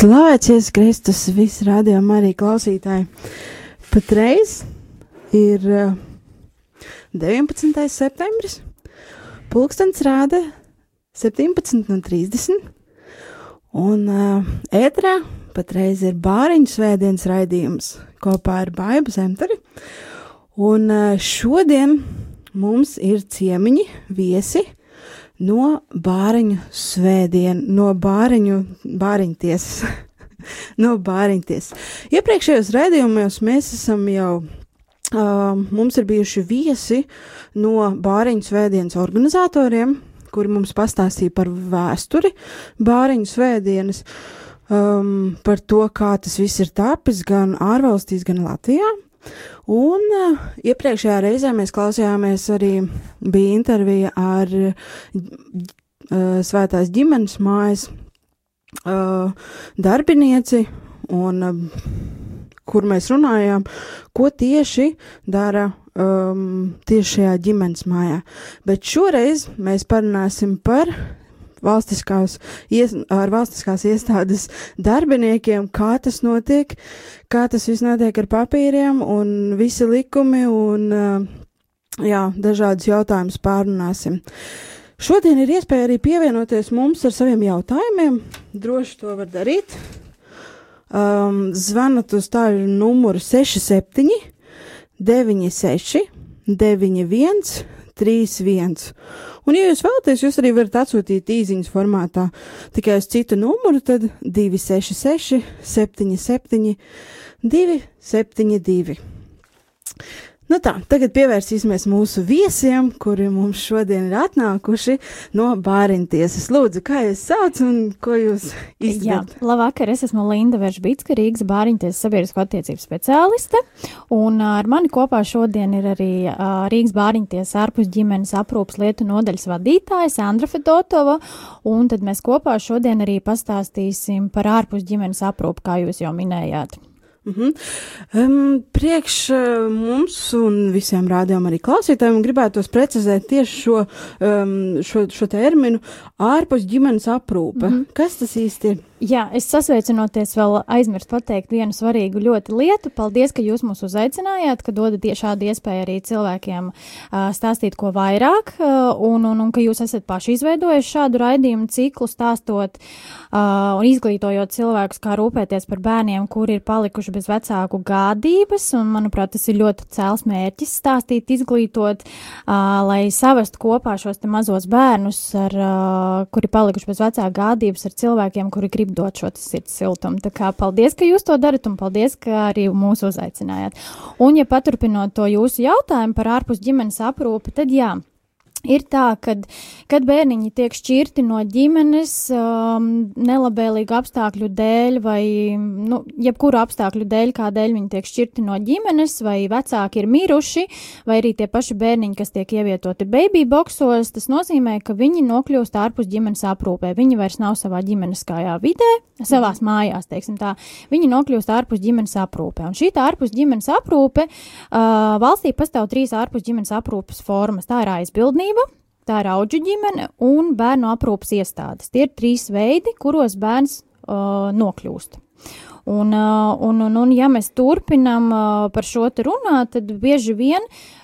Slavēties Kristus, visi rādījumi arī klausītāji. Patreiz ir uh, 19. septembris, pulkstens rāda 17.30, un uh, ētrā patreiz ir bāriņu svētdienas raidījums kopā ar Baibu Zemtari, un uh, šodien mums ir ciemiņi, viesi, no bāriņu svētdien, no bāriņu, bāriņu tiesas. no bāriņu tiesas. Iepriekšējos raidījumos mēs esam jau. Uh, mums ir bijuši viesi no Bāriņu svētdienas organizatoriem, kuri mums pastāstīja par vēsturi Bāriņu svētdienas, um, par to, kā tas viss ir tapis gan ārvalstīs, gan Latvijā. Un uh, iepriekšējā reizē mēs klausījāmies arī bija intervija ar uh, Svētās ģimenes mājas uh, darbinieci, un uh, kur mēs runājām, ko tieši dara um, tieši šajā ģimenes mājā. Bet šoreiz mēs parunāsim par valstiskās, ies, ar valstiskās iestādes darbiniekiem, kā tas notiek, kā tas viss notiek ar papīriem un visi likumi un, jā, dažādus jautājumus pārunāsim. Šodien ir iespēja arī pievienoties mums ar saviem jautājumiem. Droši to var darīt. Um, zvanat uz tādu numuru 67 96 91 31. Un, ja jūs vēlaties, jūs arī varat atsūtīt īsiņas formātā tikai uz citu numuru, tad 266, 77, 272. Nu tā, tagad pievērsīsimies mūsu viesiem, kuri mums šodien ir atnākuši no bāriņtiesas. Lūdzu, kā jūs sauc un ko jūs izdarāt? Jā, labvakar, es esmu Linda Veržbitska, Rīgas bāriņtiesas sabiedrisko attiecību speciāliste, un ar mani kopā šodien ir arī Rīgas bāriņtiesas ārpus ģimenes aprūpas lietu nodaļas vadītāja Sandra Fedotova, un tad mēs kopā šodien arī pastāstīsim par ārpus ģimenes aprūpu, kā jūs jau minējāt. -hmm. um, priekš uh, mums un visiem rādījumam arī klausītājiem gribētos precizēt tieši šo, um, šo, šo terminu ārpus ģimenes aprūpe. -hmm. Kas tas īsti ir? Jā, es sasveicinoties vēl aizmirst pateikt vienu svarīgu ļoti lietu. Paldies, ka jūs mūs uzaicinājāt, ka dodat šādu iespēju arī cilvēkiem uh, stāstīt ko vairāk, uh, un, un, un ka jūs esat paši izveidojuši šādu raidījumu ciklu, stāstot uh, un izglītojot cilvēkus, kā rūpēties par bērniem, kuri ir palikuši bez vecāku gādības, un, manuprāt, tas ir ļoti cēls mērķis stāstīt, izglītot, uh, lai savest kopā šos te mazos bērnus, ar, uh, kuri palikuši bez vecāku gādības, ar cilvēkiem, kuri grib dot šo sirds siltumu. Tā kā paldies, ka jūs to darat un paldies, ka arī mūs uzaicinājāt. Un, ja paturpinot to jūsu jautājumu par ārpus ģimenes aprūpi, tad jā. Ir tā, ka, kad bērniņi tiek šķirti no ģimenes um, nelabvēlīgu apstākļu dēļ, vai nu, jebkuru apstākļu dēļ, kādēļ viņi tiek šķirti no ģimenes, vai vecāki ir miruši, vai arī tie paši bērniņi, kas tiek ievietoti baby boxos, tas nozīmē, ka viņi nokļūst ārpus ģimenes aprūpē. Viņi vairs nav savā ģimeniskajā vidē, savās mājās, teiksim tā. Viņi nokļūst ārpus ģimenes aprūpē. Un šī ārpus ģimenes aprūpe uh, valstī pastāv trīs ārpus ģimenes aprūpes formas. Tā ir aizbildnība savienība, tā ir auģu ģimene un bērnu aprūpas iestādes. Tie ir trīs veidi, kuros bērns uh, nokļūst. Un, un, un, un, ja mēs turpinām par šo te runāt, tad bieži vien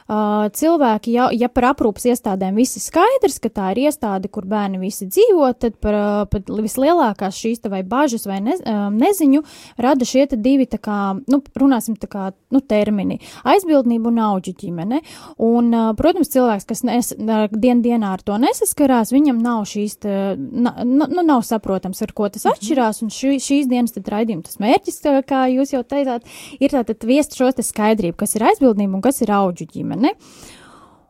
uh, cilvēki, ja, ja par aprūpas iestādēm viss ir skaidrs, ka tā ir iestāde, kur bērni visi dzīvo, tad par, pat vislielākās šīs vai bažas vai ne, neziņu rada šie divi, tā kā, nu, runāsim tā kā, nu, termini - aizbildnība un auģu ģimene. Un, uh, protams, cilvēks, kas nes, dien dienā ar to nesaskarās, viņam nav šīs, te, na, nu, nav saprotams, ar ko tas mhm. atšķirās, un šī, šīs dienas tad raidījuma tas mērķis, kā jūs jau teicāt, ir tātad viest šo te skaidrību, kas ir aizbildnība un kas ir auģu ģimene ģimene.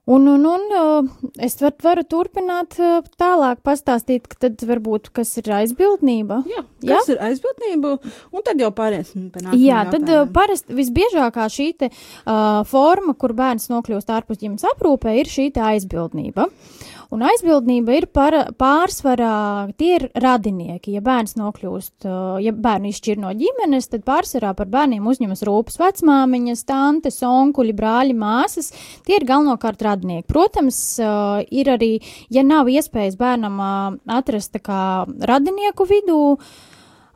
Un, un, un uh, es var, varu turpināt uh, tālāk pastāstīt, ka tad varbūt kas ir aizbildnība. Jā, kas Jā? ir aizbildnība, un tad jau pāriesim pie nākamā. Jā, tad uh, parasti visbiežākā šī te uh, forma, kur bērns nokļūst ārpus ģimenes aprūpē, ir šī aizbildnība. Uh, Un aizbildnība ir par, pārsvarā, tie ir radinieki. Ja bērns nokļūst, ja bērnu izšķir no ģimenes, tad pārsvarā par bērniem uzņemas rūpes vecmāmiņas, tantes, onkuļi, brāļi, māsas. Tie ir galvenokārt radinieki. Protams, ir arī, ja nav iespējas bērnam atrast radinieku vidū,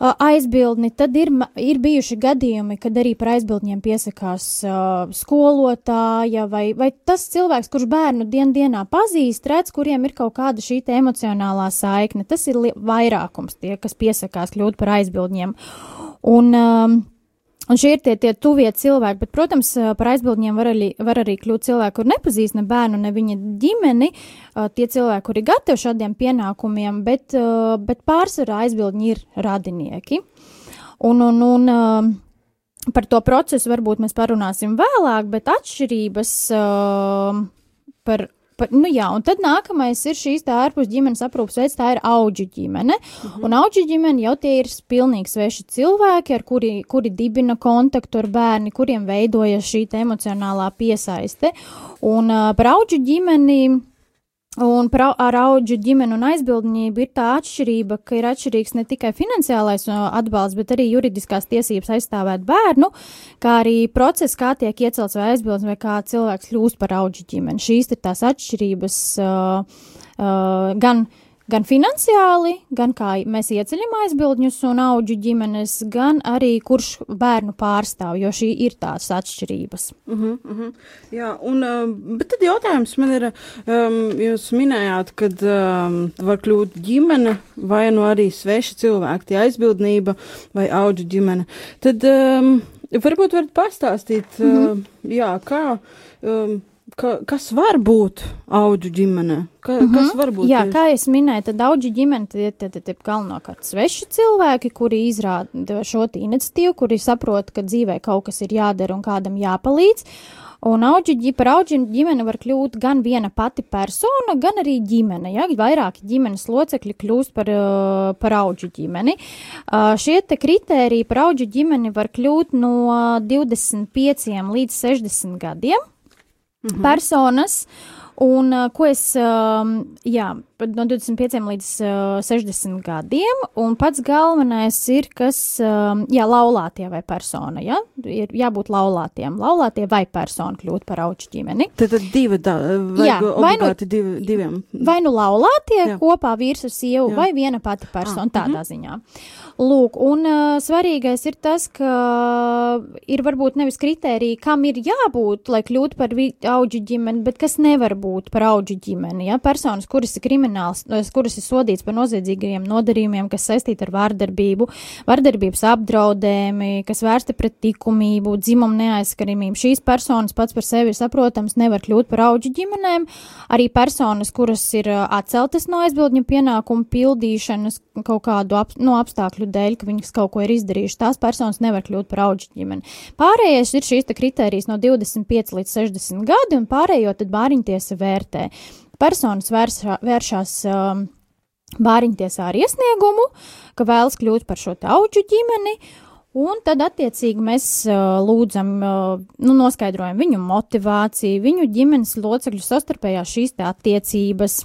aizbildni, tad ir, ir bijuši gadījumi, kad arī par aizbildņiem piesakās uh, skolotāja vai, vai tas cilvēks, kurš bērnu dien dienā pazīst, redz, kuriem ir kaut kāda šī emocionālā saikne. Tas ir vairākums tie, kas piesakās kļūt par aizbildņiem. Un, um, Un šie ir tie, tie tuvie cilvēki, bet, protams, par aizbildņiem var arī, var arī kļūt cilvēki, kur nepazīst ne bērnu, ne viņa ģimeni, tie cilvēki, kuri gatavi šādiem pienākumiem, bet, bet pārsvarā aizbildņi ir radinieki. Un, un, un par to procesu varbūt mēs parunāsim vēlāk, bet atšķirības par Pa, nu jā, un tad nākamais ir šīs tā ārpus ģimenes aprūpas veids, tā ir auģu ģimene. Mhm. Un auģu ģimene jau tie ir pilnīgi sveši cilvēki, ar kuri, kuri dibina kontaktu ar bērni, kuriem veidojas šī emocionālā piesaiste. Un uh, par auģu ģimeni Un ar auģu ģimeni un aizbildnību ir tā atšķirība, ka ir atšķirīgs ne tikai finansiālais atbalsts, bet arī juridiskās tiesības aizstāvēt bērnu, kā arī process, kā tiek iecelts vai aizbildnis, vai kā cilvēks kļūst par auģu ģimeni. Šīs ir tās atšķirības uh, uh, gan uh, gan finansiāli, gan kā mēs ieceļam aizbildņus un auģu ģimenes, gan arī kurš bērnu pārstāv, jo šī ir tās atšķirības. Uh -huh, uh -huh. Jā, un, uh, bet tad jautājums man ir, um, jūs minējāt, kad um, var kļūt ģimene vai nu arī sveši cilvēki, tie aizbildnība vai auģu ģimene. Tad um, varbūt varat pastāstīt, uh -huh. uh, jā, kā. Um, ka, kas var būt auģu ģimene? Ka, mm -hmm. Kas var būt? Jā, tieši? kā es minēju, tad auģu ģimene tie ir galvenokārt sveši cilvēki, kuri izrāda šo iniciatīvu, kuri saprot, ka dzīvē kaut kas ir jādara un kādam jāpalīdz. Un auģi, par auģu ģimeni var kļūt gan viena pati persona, gan arī ģimene. Ja? Vairāki ģimenes locekļi kļūst par, par auģu ģimeni. Šie te kritēriji par auģu ģimeni var kļūt no 25 līdz 60 gadiem mm -hmm. personas. Un uh, ko es, uh, jā, no 25 līdz uh, 60 gadiem, un pats galvenais ir, kas, uh, jā, laulātie vai persona, jā, ir jābūt laulātiem, laulātie vai persona kļūt par auču ģimeni. Tad, tad divi, da, vai jā, vai nu, divi, diviem. Vai nu laulātie jā. kopā vīrs ar sievu, jā. vai viena pati persona, ah, tādā mm -hmm. ziņā. Lūk, un svarīgais ir tas, ka ir varbūt nevis kritērija, kam ir jābūt, lai kļūtu par auģu ģimeni, bet kas nevar būt par auģu ģimeni. Ja? Personas, kuras ir krimināls, kuras ir sodīts par noziedzīgajiem nodarījumiem, kas saistīti ar vārdarbību, vārdarbības apdraudējumi, kas vērsti pret likumību, dzimumu neaizskaramību. Šīs personas pats par sevi saprotams nevar kļūt par auģu ģimenēm. Arī personas, kuras ir atceltas no aizbildņu pienākumu pildīšanas kaut kādu ap, no apstākļu dēļ, ka viņas kaut ko ir izdarījušas, tās personas nevar kļūt par auģu ģimeni. Pārējais ir šīs kritērijas no 25 līdz 60 gadi, un pārējo tad bāriņtiesa vērtē. Personas vēršā, vēršās um, bāriņtiesā ar iesniegumu, ka vēlas kļūt par šo auģu ģimeni. Un tad, attiecīgi, mēs uh, lūdzam, uh, nu, noskaidrojam viņu motivāciju, viņu ģimenes locekļu sastarpējās šīs attiecības,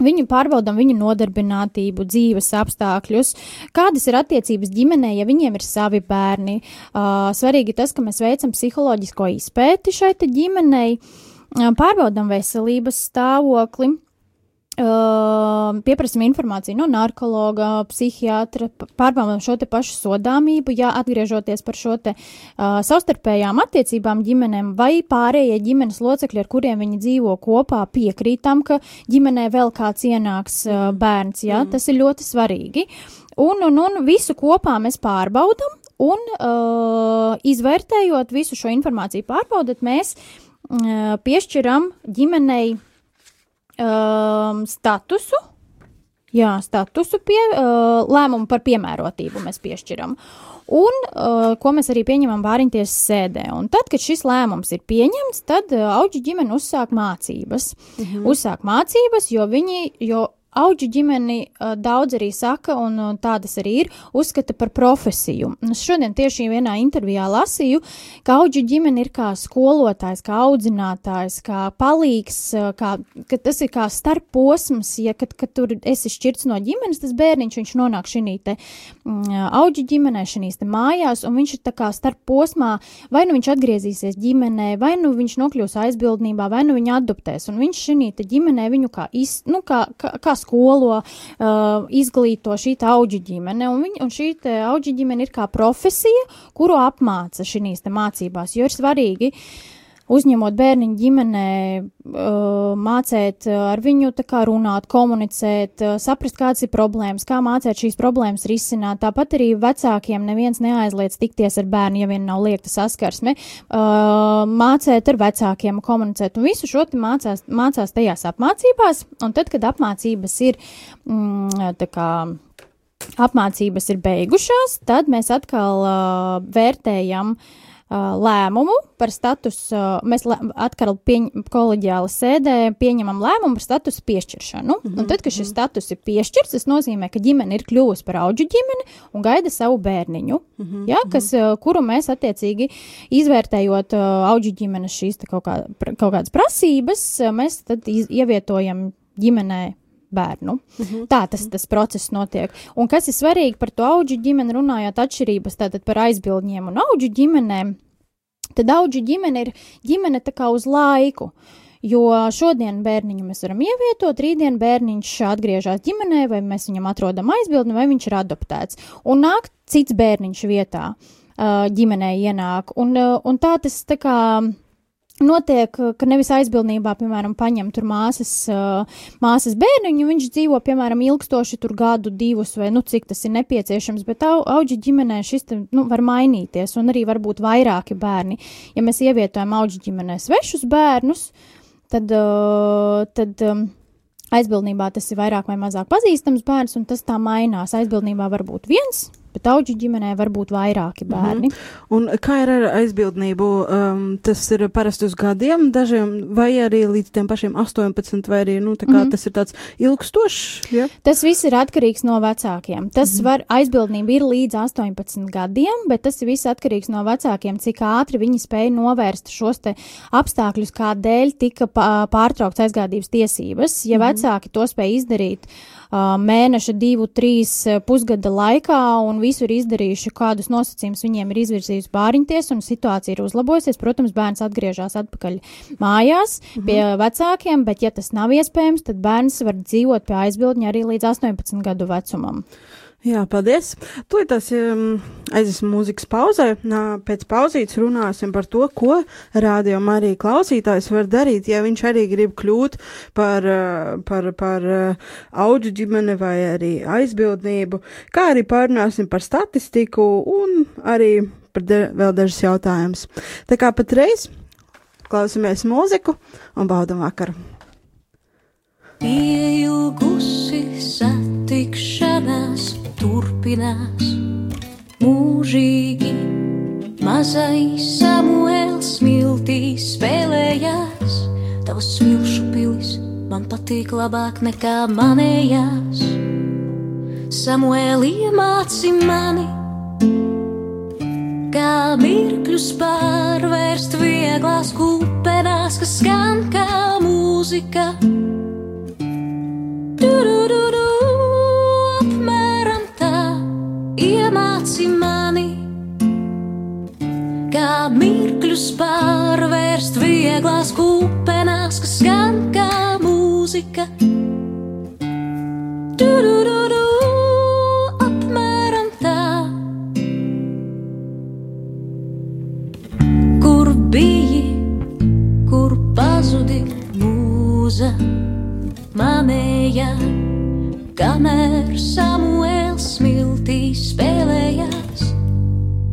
Viņu pārbaudām viņu nodarbinātību, dzīves apstākļus, kādas ir attiecības ģimenē, ja viņiem ir savi bērni. Uh, svarīgi tas, ka mēs veicam psiholoģisko izpēti šai ģimenei, uh, pārbaudām veselības stāvokli. Uh, pieprasām informāciju no narkologa, psihiatra, pārbaudām šo te pašu sodāmību, ja atgriežoties par šo te uh, savstarpējām attiecībām ģimenēm vai pārējie ģimenes locekļi, ar kuriem viņi dzīvo kopā, piekrītam, ka ģimenē vēl kāds ienāks uh, bērns, ja, mm. tas ir ļoti svarīgi. Un, un, un visu kopā mēs pārbaudam un uh, izvērtējot visu šo informāciju pārbaudat, mēs uh, piešķiram ģimenei um, statusu. Jā, statusu pie, uh, lēmumu par piemērotību mēs piešķiram. Un uh, ko mēs arī pieņemam bāriņtiesas sēdē. Un tad, kad šis lēmums ir pieņemts, tad uh, auģi ģimene uzsāk mācības. -hmm. Uzsāk mācības, jo viņi, jo Auģu ģimeni daudz arī saka, un tādas arī ir, uzskata par profesiju. Es šodien tieši vienā intervijā lasīju, ka auģu ģimene ir kā skolotājs, kā audzinātājs, kā palīgs, kā, ka tas ir kā starp posms, ja kad, kad tur esi šķirts no ģimenes, tas bērniņš, viņš nonāk šī te mm, auģu ģimenē, šīs te mājās, un viņš ir tā kā starp posmā, vai nu viņš atgriezīsies ģimenē, vai nu viņš nokļūs aizbildnībā, vai nu viņu adoptēs, un viņš šī te ģimenē viņu kā, iz, nu, kā, kā, kā skolo, uh, izglīto šī auģu ģimene, un, viņ, un šī auģu ģimene ir kā profesija, kuru apmāca šīs mācībās, jo ir svarīgi uh, uzņemot bērniņu ģimenē, uh, mācēt uh, ar viņu kā runāt, komunicēt, uh, saprast, kādas ir problēmas, kā mācīt šīs problēmas risināt. Tāpat arī vecākiem neviens neaizliedz tikties ar bērnu, ja vien nav liekta saskarsme, mācēt ar vecākiem, komunicēt, un visu šo mācās, mācās tajās apmācībās, un tad, kad apmācības ir, mm, tā kā, apmācības ir beigušās, tad mēs atkal uh, vērtējam uh, lēmumu par statusu, mēs atkal pieņ, koleģiāli sēdē pieņemam lēmumu par statusu piešķiršanu. Mm -hmm. Un tad, kad šis status ir piešķirts, tas nozīmē, ka ģimene ir kļuvusi par auģu ģimeni un gaida savu bērniņu, mm -hmm. ja, kas, kuru mēs attiecīgi izvērtējot auģu ģimenes šīs kaut, kā, kaut kādas prasības, mēs tad iz, ievietojam ģimenē bērnu. Mm -hmm. Tā tas, tas process notiek. Un kas ir svarīgi par to auģu ģimeni, runājot atšķirības tātad par aizbildņiem un auģu ģimenēm, tad auģu ģimene ir ģimene tā kā uz laiku. Jo šodien bērniņu mēs varam ievietot, rītdien bērniņš atgriežas ģimenē, vai mēs viņam atrodam aizbildni, vai viņš ir adoptēts. Un nāk cits bērniņš vietā ģimenē ienāk. Un, un tā tas tā kā notiek, ka nevis aizbildnībā, piemēram, paņem tur māsas, māsas bērniņu, viņš dzīvo, piemēram, ilgstoši tur gadu, divus vai, nu, cik tas ir nepieciešams, bet au, auģi ģimenē šis, te, nu, var mainīties un arī varbūt vairāki bērni. Ja mēs ievietojam auģi ģimenē svešus bērnus, tad, tad aizbildnībā tas ir vairāk vai mazāk pazīstams bērns un tas tā mainās. Aizbildnībā var būt viens bet auģu ģimenē var būt vairāki mhm. bērni. Mm -hmm. Un kā ir ar aizbildnību? Um, tas ir parasti uz gadiem, dažiem vai arī līdz tiem pašiem 18, vai arī nu, mm -hmm. tas ir tāds ilgstošs. Ja? Tas viss ir atkarīgs no vecākiem. Tas mm -hmm. var, aizbildnība ir līdz 18 gadiem, bet tas viss atkarīgs no vecākiem, cik ātri viņi spēja novērst šos apstākļus, kādēļ tika pārtraukts aizgādības tiesības. Ja mm -hmm. vecāki to spēja izdarīt, mēneša, divu, trīs pusgada laikā un visu ir izdarījuši, kādus nosacījumus viņiem ir izvirzījusi bāriņties un situācija ir uzlabojusies. Protams, bērns atgriežas atpakaļ mājās mhm. pie vecākiem, bet ja tas nav iespējams, tad bērns var dzīvot pie aizbildņa arī līdz 18 gadu vecumam. Jā, paldies. Tūlīt tas um, aiziesim mūzikas pauzē. Nā, pēc pauzītes runāsim par to, ko rādio arī klausītājs var darīt, ja viņš arī grib kļūt par, uh, par, par uh, auģu ģimeni vai arī aizbildnību, kā arī pārunāsim par statistiku un arī par de, vēl dažus jautājumus. Tā kā patreiz klausamies mūziku un baudam vakaru. Ieilgusi satikšanās turpinās mūžīgi. Mazais Samuēls smiltī spēlējās, tavs smilšu pilis man patīk labāk nekā manējās. Samuēl iemāci mani, kā mirkļus pārvērst vieglās kupenās, kas skan kā mūzika. Du-du-du-du. Mirkļus pārvērst vieglās kupenās, kas skan kā mūzika. Du, du, du, du, apmēram tā. Kur biji, kur pazudi mūza manējā, kamēr Samuēls smiltī spēlējās,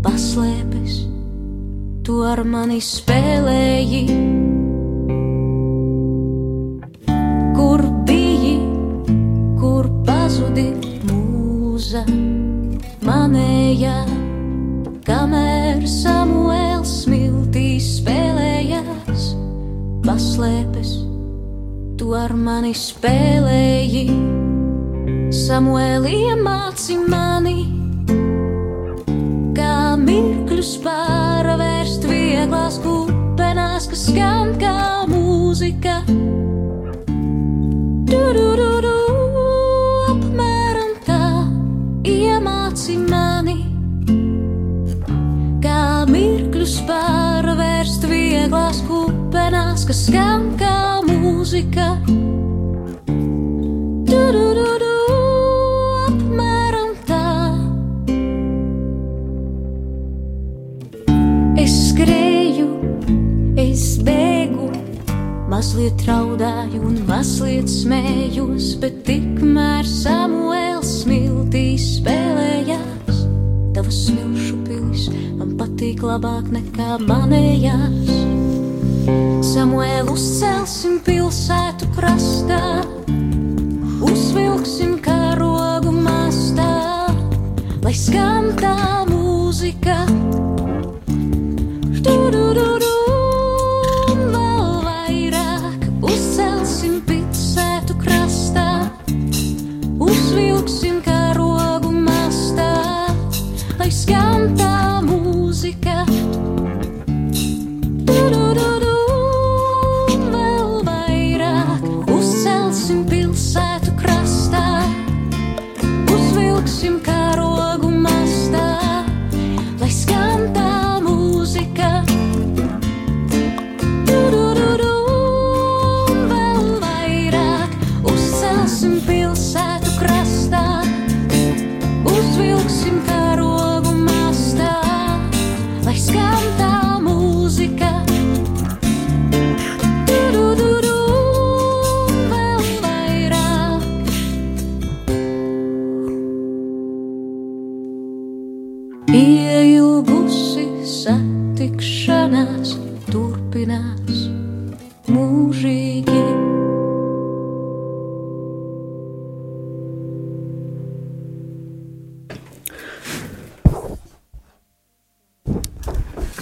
paslēpes, tu ar mani spēlēji. Kur biji, kur pazudi mūza manējā, kamēr Samuēls smiltī spēlējās, paslēpes, tu ar mani spēlēji. Samuēlī iemāci mani, kā mirkļus pārvērst vieglās kupenās, kas skan kā mūzika. Du, du, du, du, apmēram tā iemāci mani, kā mirkļus pārvērst vieglās kupenās, kas skan kā mūzika. Mazliet raudāju un mazliet smējos, bet tikmēr Samuēls smiltīs spēlējās. Tavas smilšu pilis man patīk labāk nekā manējās. Samuēlu uzcelsim pilsētu krastā, uzvilksim karogu mastā, lai skan tā mūzika.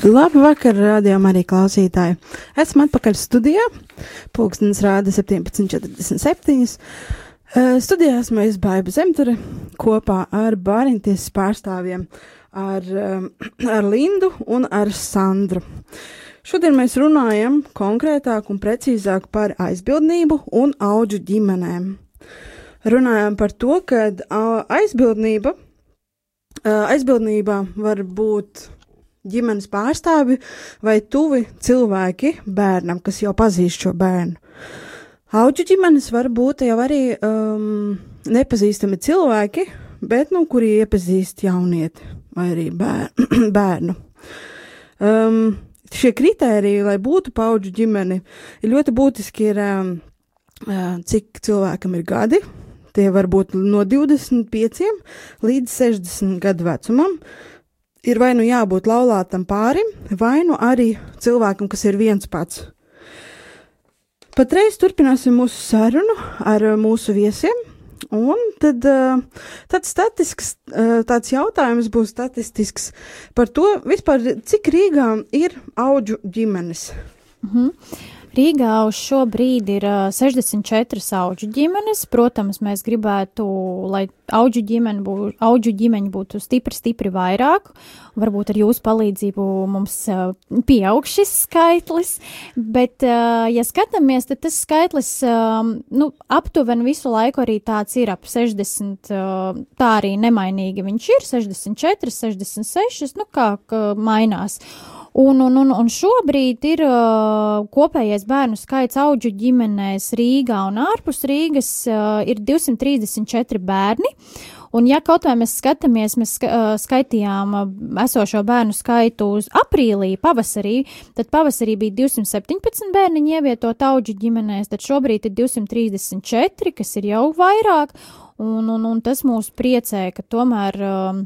Labu vakaru, rādījumā arī klausītāji. Esmu atpakaļ studijā. Pūkstens rāda 17.47. Uh, studijā esmu es Baiba Zemture kopā ar Bāriņtiesas pārstāvjiem, ar, um, ar Lindu un ar Sandru. Šodien mēs runājam konkrētāk un precīzāk par aizbildnību un auģu ģimenēm. Runājam par to, ka aizbildnība, uh, aizbildnībā var būt ģimenes pārstāvi vai tuvi cilvēki bērnam, kas jau pazīst šo bērnu. Auģu ģimenes var būt jau arī um, nepazīstami cilvēki, bet nu, kuri iepazīst jaunieti vai arī bēr bērnu. Um, šie kritēriji, lai būtu paudžu ģimene, ir ļoti būtiski, ir, um, uh, cik cilvēkam ir gadi. Tie var būt no 25 līdz 60 gadu vecumam ir vai nu jābūt laulātam pārim, vai nu arī cilvēkam, kas ir viens pats. Patreiz turpināsim mūsu sarunu ar uh, mūsu viesiem. Un tad uh, tāds, statisks, uh, tāds jautājums būs statistisks par to, vispār, cik Rīgā ir auģu ģimenes. Mhm. Rīgā uz šo brīdi ir uh, 64 auģu ģimenes. Protams, mēs gribētu, lai auģu, ģimene bū, auģu ģimeņi būtu stipri, stipri vairāk. Varbūt ar jūsu palīdzību mums pieaug šis skaitlis. Bet, ja skatāmies, tad tas skaitlis nu, aptuveni visu laiku arī tāds ir ap 60. Uh, tā arī nemainīgi viņš ir 64, 66, nu kā mainās. Un, un, un, un šobrīd ir uh, kopējais bērnu skaits auģu ģimenēs Rīgā un ārpus Rīgas uh, ir 234 bērni. Un, ja kaut vai mēs skatāmies, mēs uh, skaitījām uh, esošo bērnu skaitu uz aprīlī, pavasarī, tad pavasarī bija 217 bērniņi ievietot auģu ģimenēs, tad šobrīd ir 234, kas ir jau vairāk, un, un, un tas mūs priecē, ka tomēr. Uh,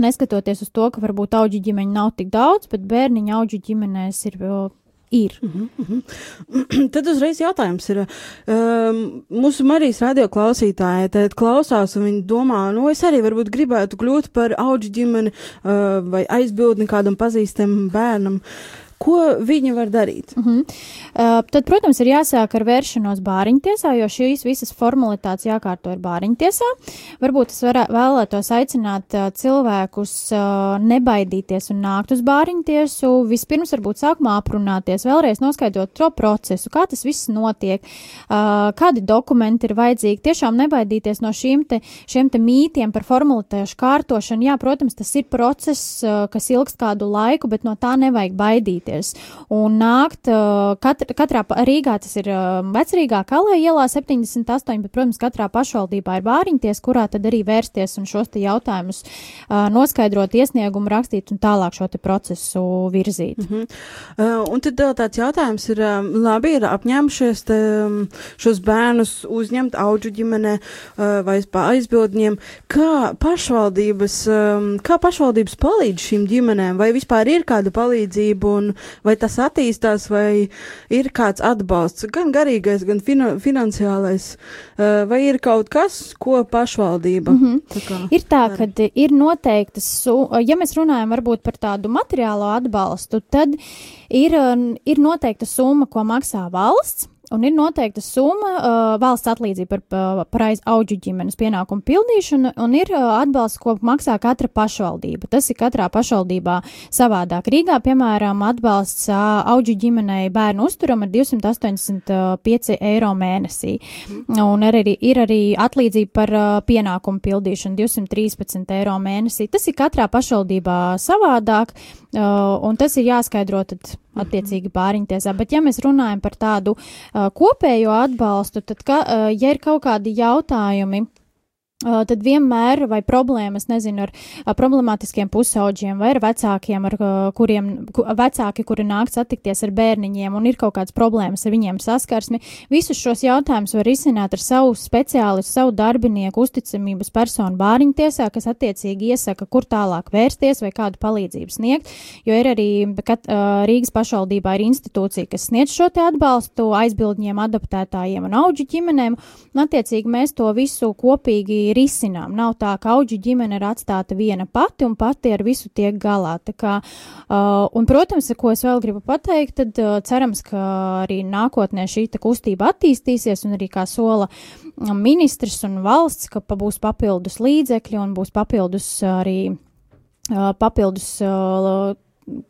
Neskatoties uz to, ka varbūt auģu ģimeņu nav tik daudz, bet bērniņu auģu ģimenēs ir. uh, Ir. Mm -hmm. Tad uzreiz jautājums ir, um, mūsu Marijas radio klausītāji, tad klausās un viņi domā, nu, es arī varbūt gribētu kļūt par auģu ģimeni uh, vai aizbildni kādam pazīstamam bērnam. Ko viņi var darīt? Uh -huh. uh, tad, protams, ir jāsāk ar vēršanos bāriņtiesā, jo šīs visas formalitātes jākārto ir bāriņtiesā. Varbūt es varē, vēlētos aicināt uh, cilvēkus uh, nebaidīties un nākt uz bāriņtiesu. Vispirms, varbūt sākumā aprunāties, vēlreiz noskaidrot to procesu, kā tas viss notiek, uh, kādi dokumenti ir vajadzīgi. Tiešām nebaidīties no šīm te, šiem te mītiem par formalitāšu kārtošanu. Jā, protams, tas ir process, uh, kas ilgst kādu laiku, bet no tā nevajag baidīties. Piedalīties un nākt. Uh, kat, katrā Rīgā tas ir vecrīgā Kalē ielā 78, bet, protams, katrā pašvaldībā ir bāriņties, kurā tad arī vērsties un šos te jautājumus noskaidrot, iesniegumu rakstīt un tālāk šo te procesu virzīt. Mm -hmm. Uh, un tad tāds jautājums ir, labi, ir apņēmušies te, šos bērnus uzņemt auģu ģimenē uh, vai aizbildņiem. Kā pašvaldības, um, kā pašvaldības palīdz šīm ģimenēm? Vai vispār ir kāda palīdzība un vai tas attīstās vai ir kāds atbalsts, gan garīgais, gan fina finansiālais? Vai ir kaut kas, ko pašvaldība? Mm -hmm. tā Ir tā, ka ir noteiktas, ja mēs runājam varbūt par tādu materiālo atbalstu, tad ir, ir noteikta summa, ko maksā valsts. Un ir noteikta summa uh, valsts atlīdzība par, pa- par aiz auģu ģimenes pienākumu pildīšanu, un ir uh, atbalsts, ko maksā katra pašvaldība. Tas ir katrā pašvaldībā savādāk. Rīgā, piemēram, atbalsts uh, auģu ģimenei bērnu uzturam ir 285 eiro mēnesī. Un ir arī, ir arī atlīdzība par uh, pienākumu pildīšanu 213 eiro mēnesī. Tas ir katrā pašvaldībā savādāk, uh, un tas ir jāskaidro tad attiecīgi bāriņtiesā. Bet ja mēs runājam par tādu uh, kopējo atbalstu, tad, ka, uh, ja ir kaut kādi jautājumi, tad vienmēr vai problēmas, nezinu, ar problemātiskiem pusauģiem vai ar vecākiem, ar kuriem ku, vecāki, kuri nāk satikties ar bērniņiem un ir kaut kādas problēmas ar viņiem saskarsmi, visus šos jautājumus var risināt ar savu speciālistu, savu darbinieku, uzticamības personu bāriņtiesā, kas attiecīgi iesaka, kur tālāk vērsties vai kādu palīdzību sniegt, jo ir arī kat, Rīgas pašvaldībā ir institūcija, kas sniedz šo te atbalstu aizbildņiem, adaptētājiem un auģu ģimenēm, un attiecīgi mēs to visu kopīgi risinām. Nav tā, ka auģu ģimene ir atstāta viena pati un pati ar visu tiek galā. Tā kā, uh, un, protams, ko es vēl gribu pateikt, tad uh, cerams, ka arī nākotnē šī kustība attīstīsies un arī kā sola um, ministrs un valsts, ka būs papildus līdzekļi un būs papildus arī uh, papildus. Uh,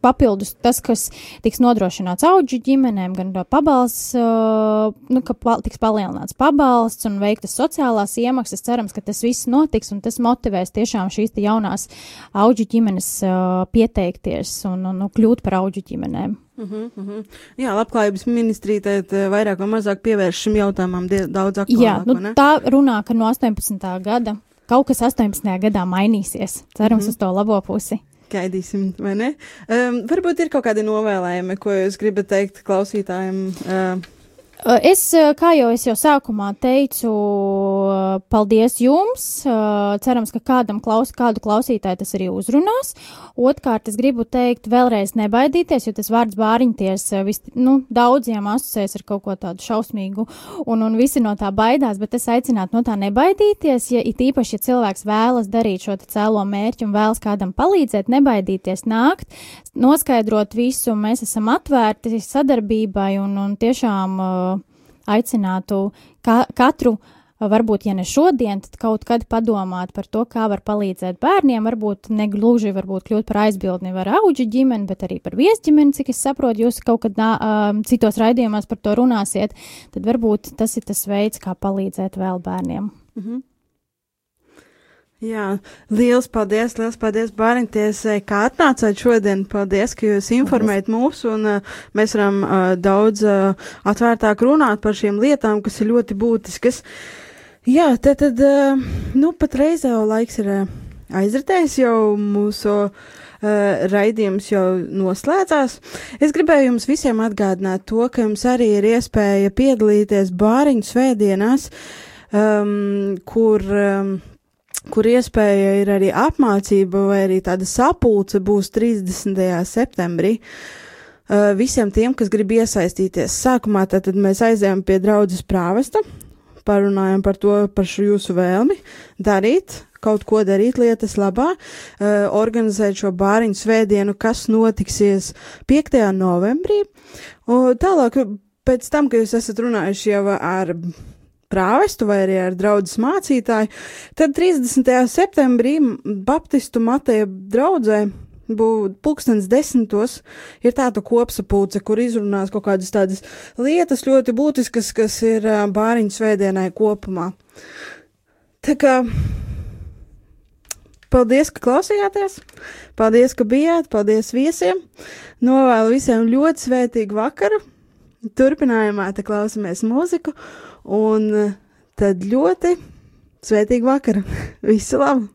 Papildus tas, kas tiks nodrošināts auģu ģimenēm, gan pabalsts, uh, nu, ka pa, tiks palielināts pabalsts un veiktas sociālās iemaksas. Cerams, ka tas viss notiks un tas motivēs tiešām šīs jaunās auģu ģimenes uh, pieteikties un, un, un kļūt par auģu ģimenēm. Uh -huh, uh -huh. Jā, labklājības ministrija eh, vairāk vai mazāk pievērš šim jautājumam daudz aktuālāk. Jā, nu, ne? tā runā, ka no 18. gada kaut kas 18. gadā mainīsies. Cerams, mm -hmm. uz to labo pusi. Gaidīsim, vai ne? Um, varbūt ir kaut kādi novēlējumi, ko jūs gribat teikt klausītājiem. Uh, Es, kā jau es jau sākumā teicu, paldies jums. Cerams, ka kādam klaus, kādu klausītāju tas arī uzrunās. Otkārt, es gribu teikt, vēlreiz nebaidīties, jo tas vārds bāriņties vis, nu, daudziem asociēs ar kaut ko tādu šausmīgu, un, un visi no tā baidās, bet es aicinātu no tā nebaidīties, ja it īpaši, ja cilvēks vēlas darīt šo cēlo mērķi un vēlas kādam palīdzēt, nebaidīties nākt, noskaidrot visu, mēs esam atvērti sadarbībai un, un tiešām uh, aicinātu ka, katru, varbūt, ja ne šodien, tad kaut kad padomāt par to, kā var palīdzēt bērniem, varbūt ne gluži varbūt kļūt par aizbildni ar auģu ģimeni, bet arī par viesģimeni, cik es saprotu, jūs kaut kad nā, um, citos raidījumos par to runāsiet, tad varbūt tas ir tas veids, kā palīdzēt vēl bērniem. Jā, liels paldies, liels paldies Bāriņtiesai, kā atnācāt šodien. Paldies, ka jūs informējat mūs, un uh, mēs varam uh, daudz uh, atvērtāk runāt par šīm lietām, kas ir ļoti būtiskas. Jā, tad, tad uh, nu, patreiz jau laiks ir uh, aizritējis, jau mūsu uh, raidījums jau noslēdzās. Es gribēju jums visiem atgādināt to, ka jums arī ir iespēja piedalīties bāriņu svētdienās, um, kur. Um, kur iespēja ir arī apmācība vai arī tāda sapulce būs 30. septembrī. Uh, visiem tiem, kas grib iesaistīties, sākumā tad mēs aizējām pie draudzes prāvesta, parunājam par to, par šo jūsu vēlmi darīt, kaut ko darīt lietas labā, uh, organizēt šo bāriņu svētdienu, kas notiksies 5. novembrī. Un tālāk, pēc tam, kad jūs esat runājuši jau ar prāvestu vai arī ar draugu mācītāju, tad 30. septembrī Baptistu Mateja draudzē pulkstens desmitos, ir tāda kopsapulce, kur izrunās kaut kādas tādas lietas ļoti būtiskas, kas ir bāriņu svētdienai kopumā. Tā kā paldies, ka klausījāties, paldies, ka bijāt, paldies viesiem. Novēlu visiem ļoti svētīgu vakaru. Turpinājumā te klausamies mūziku, un tad ļoti svētīgu vakaru. Visu labu!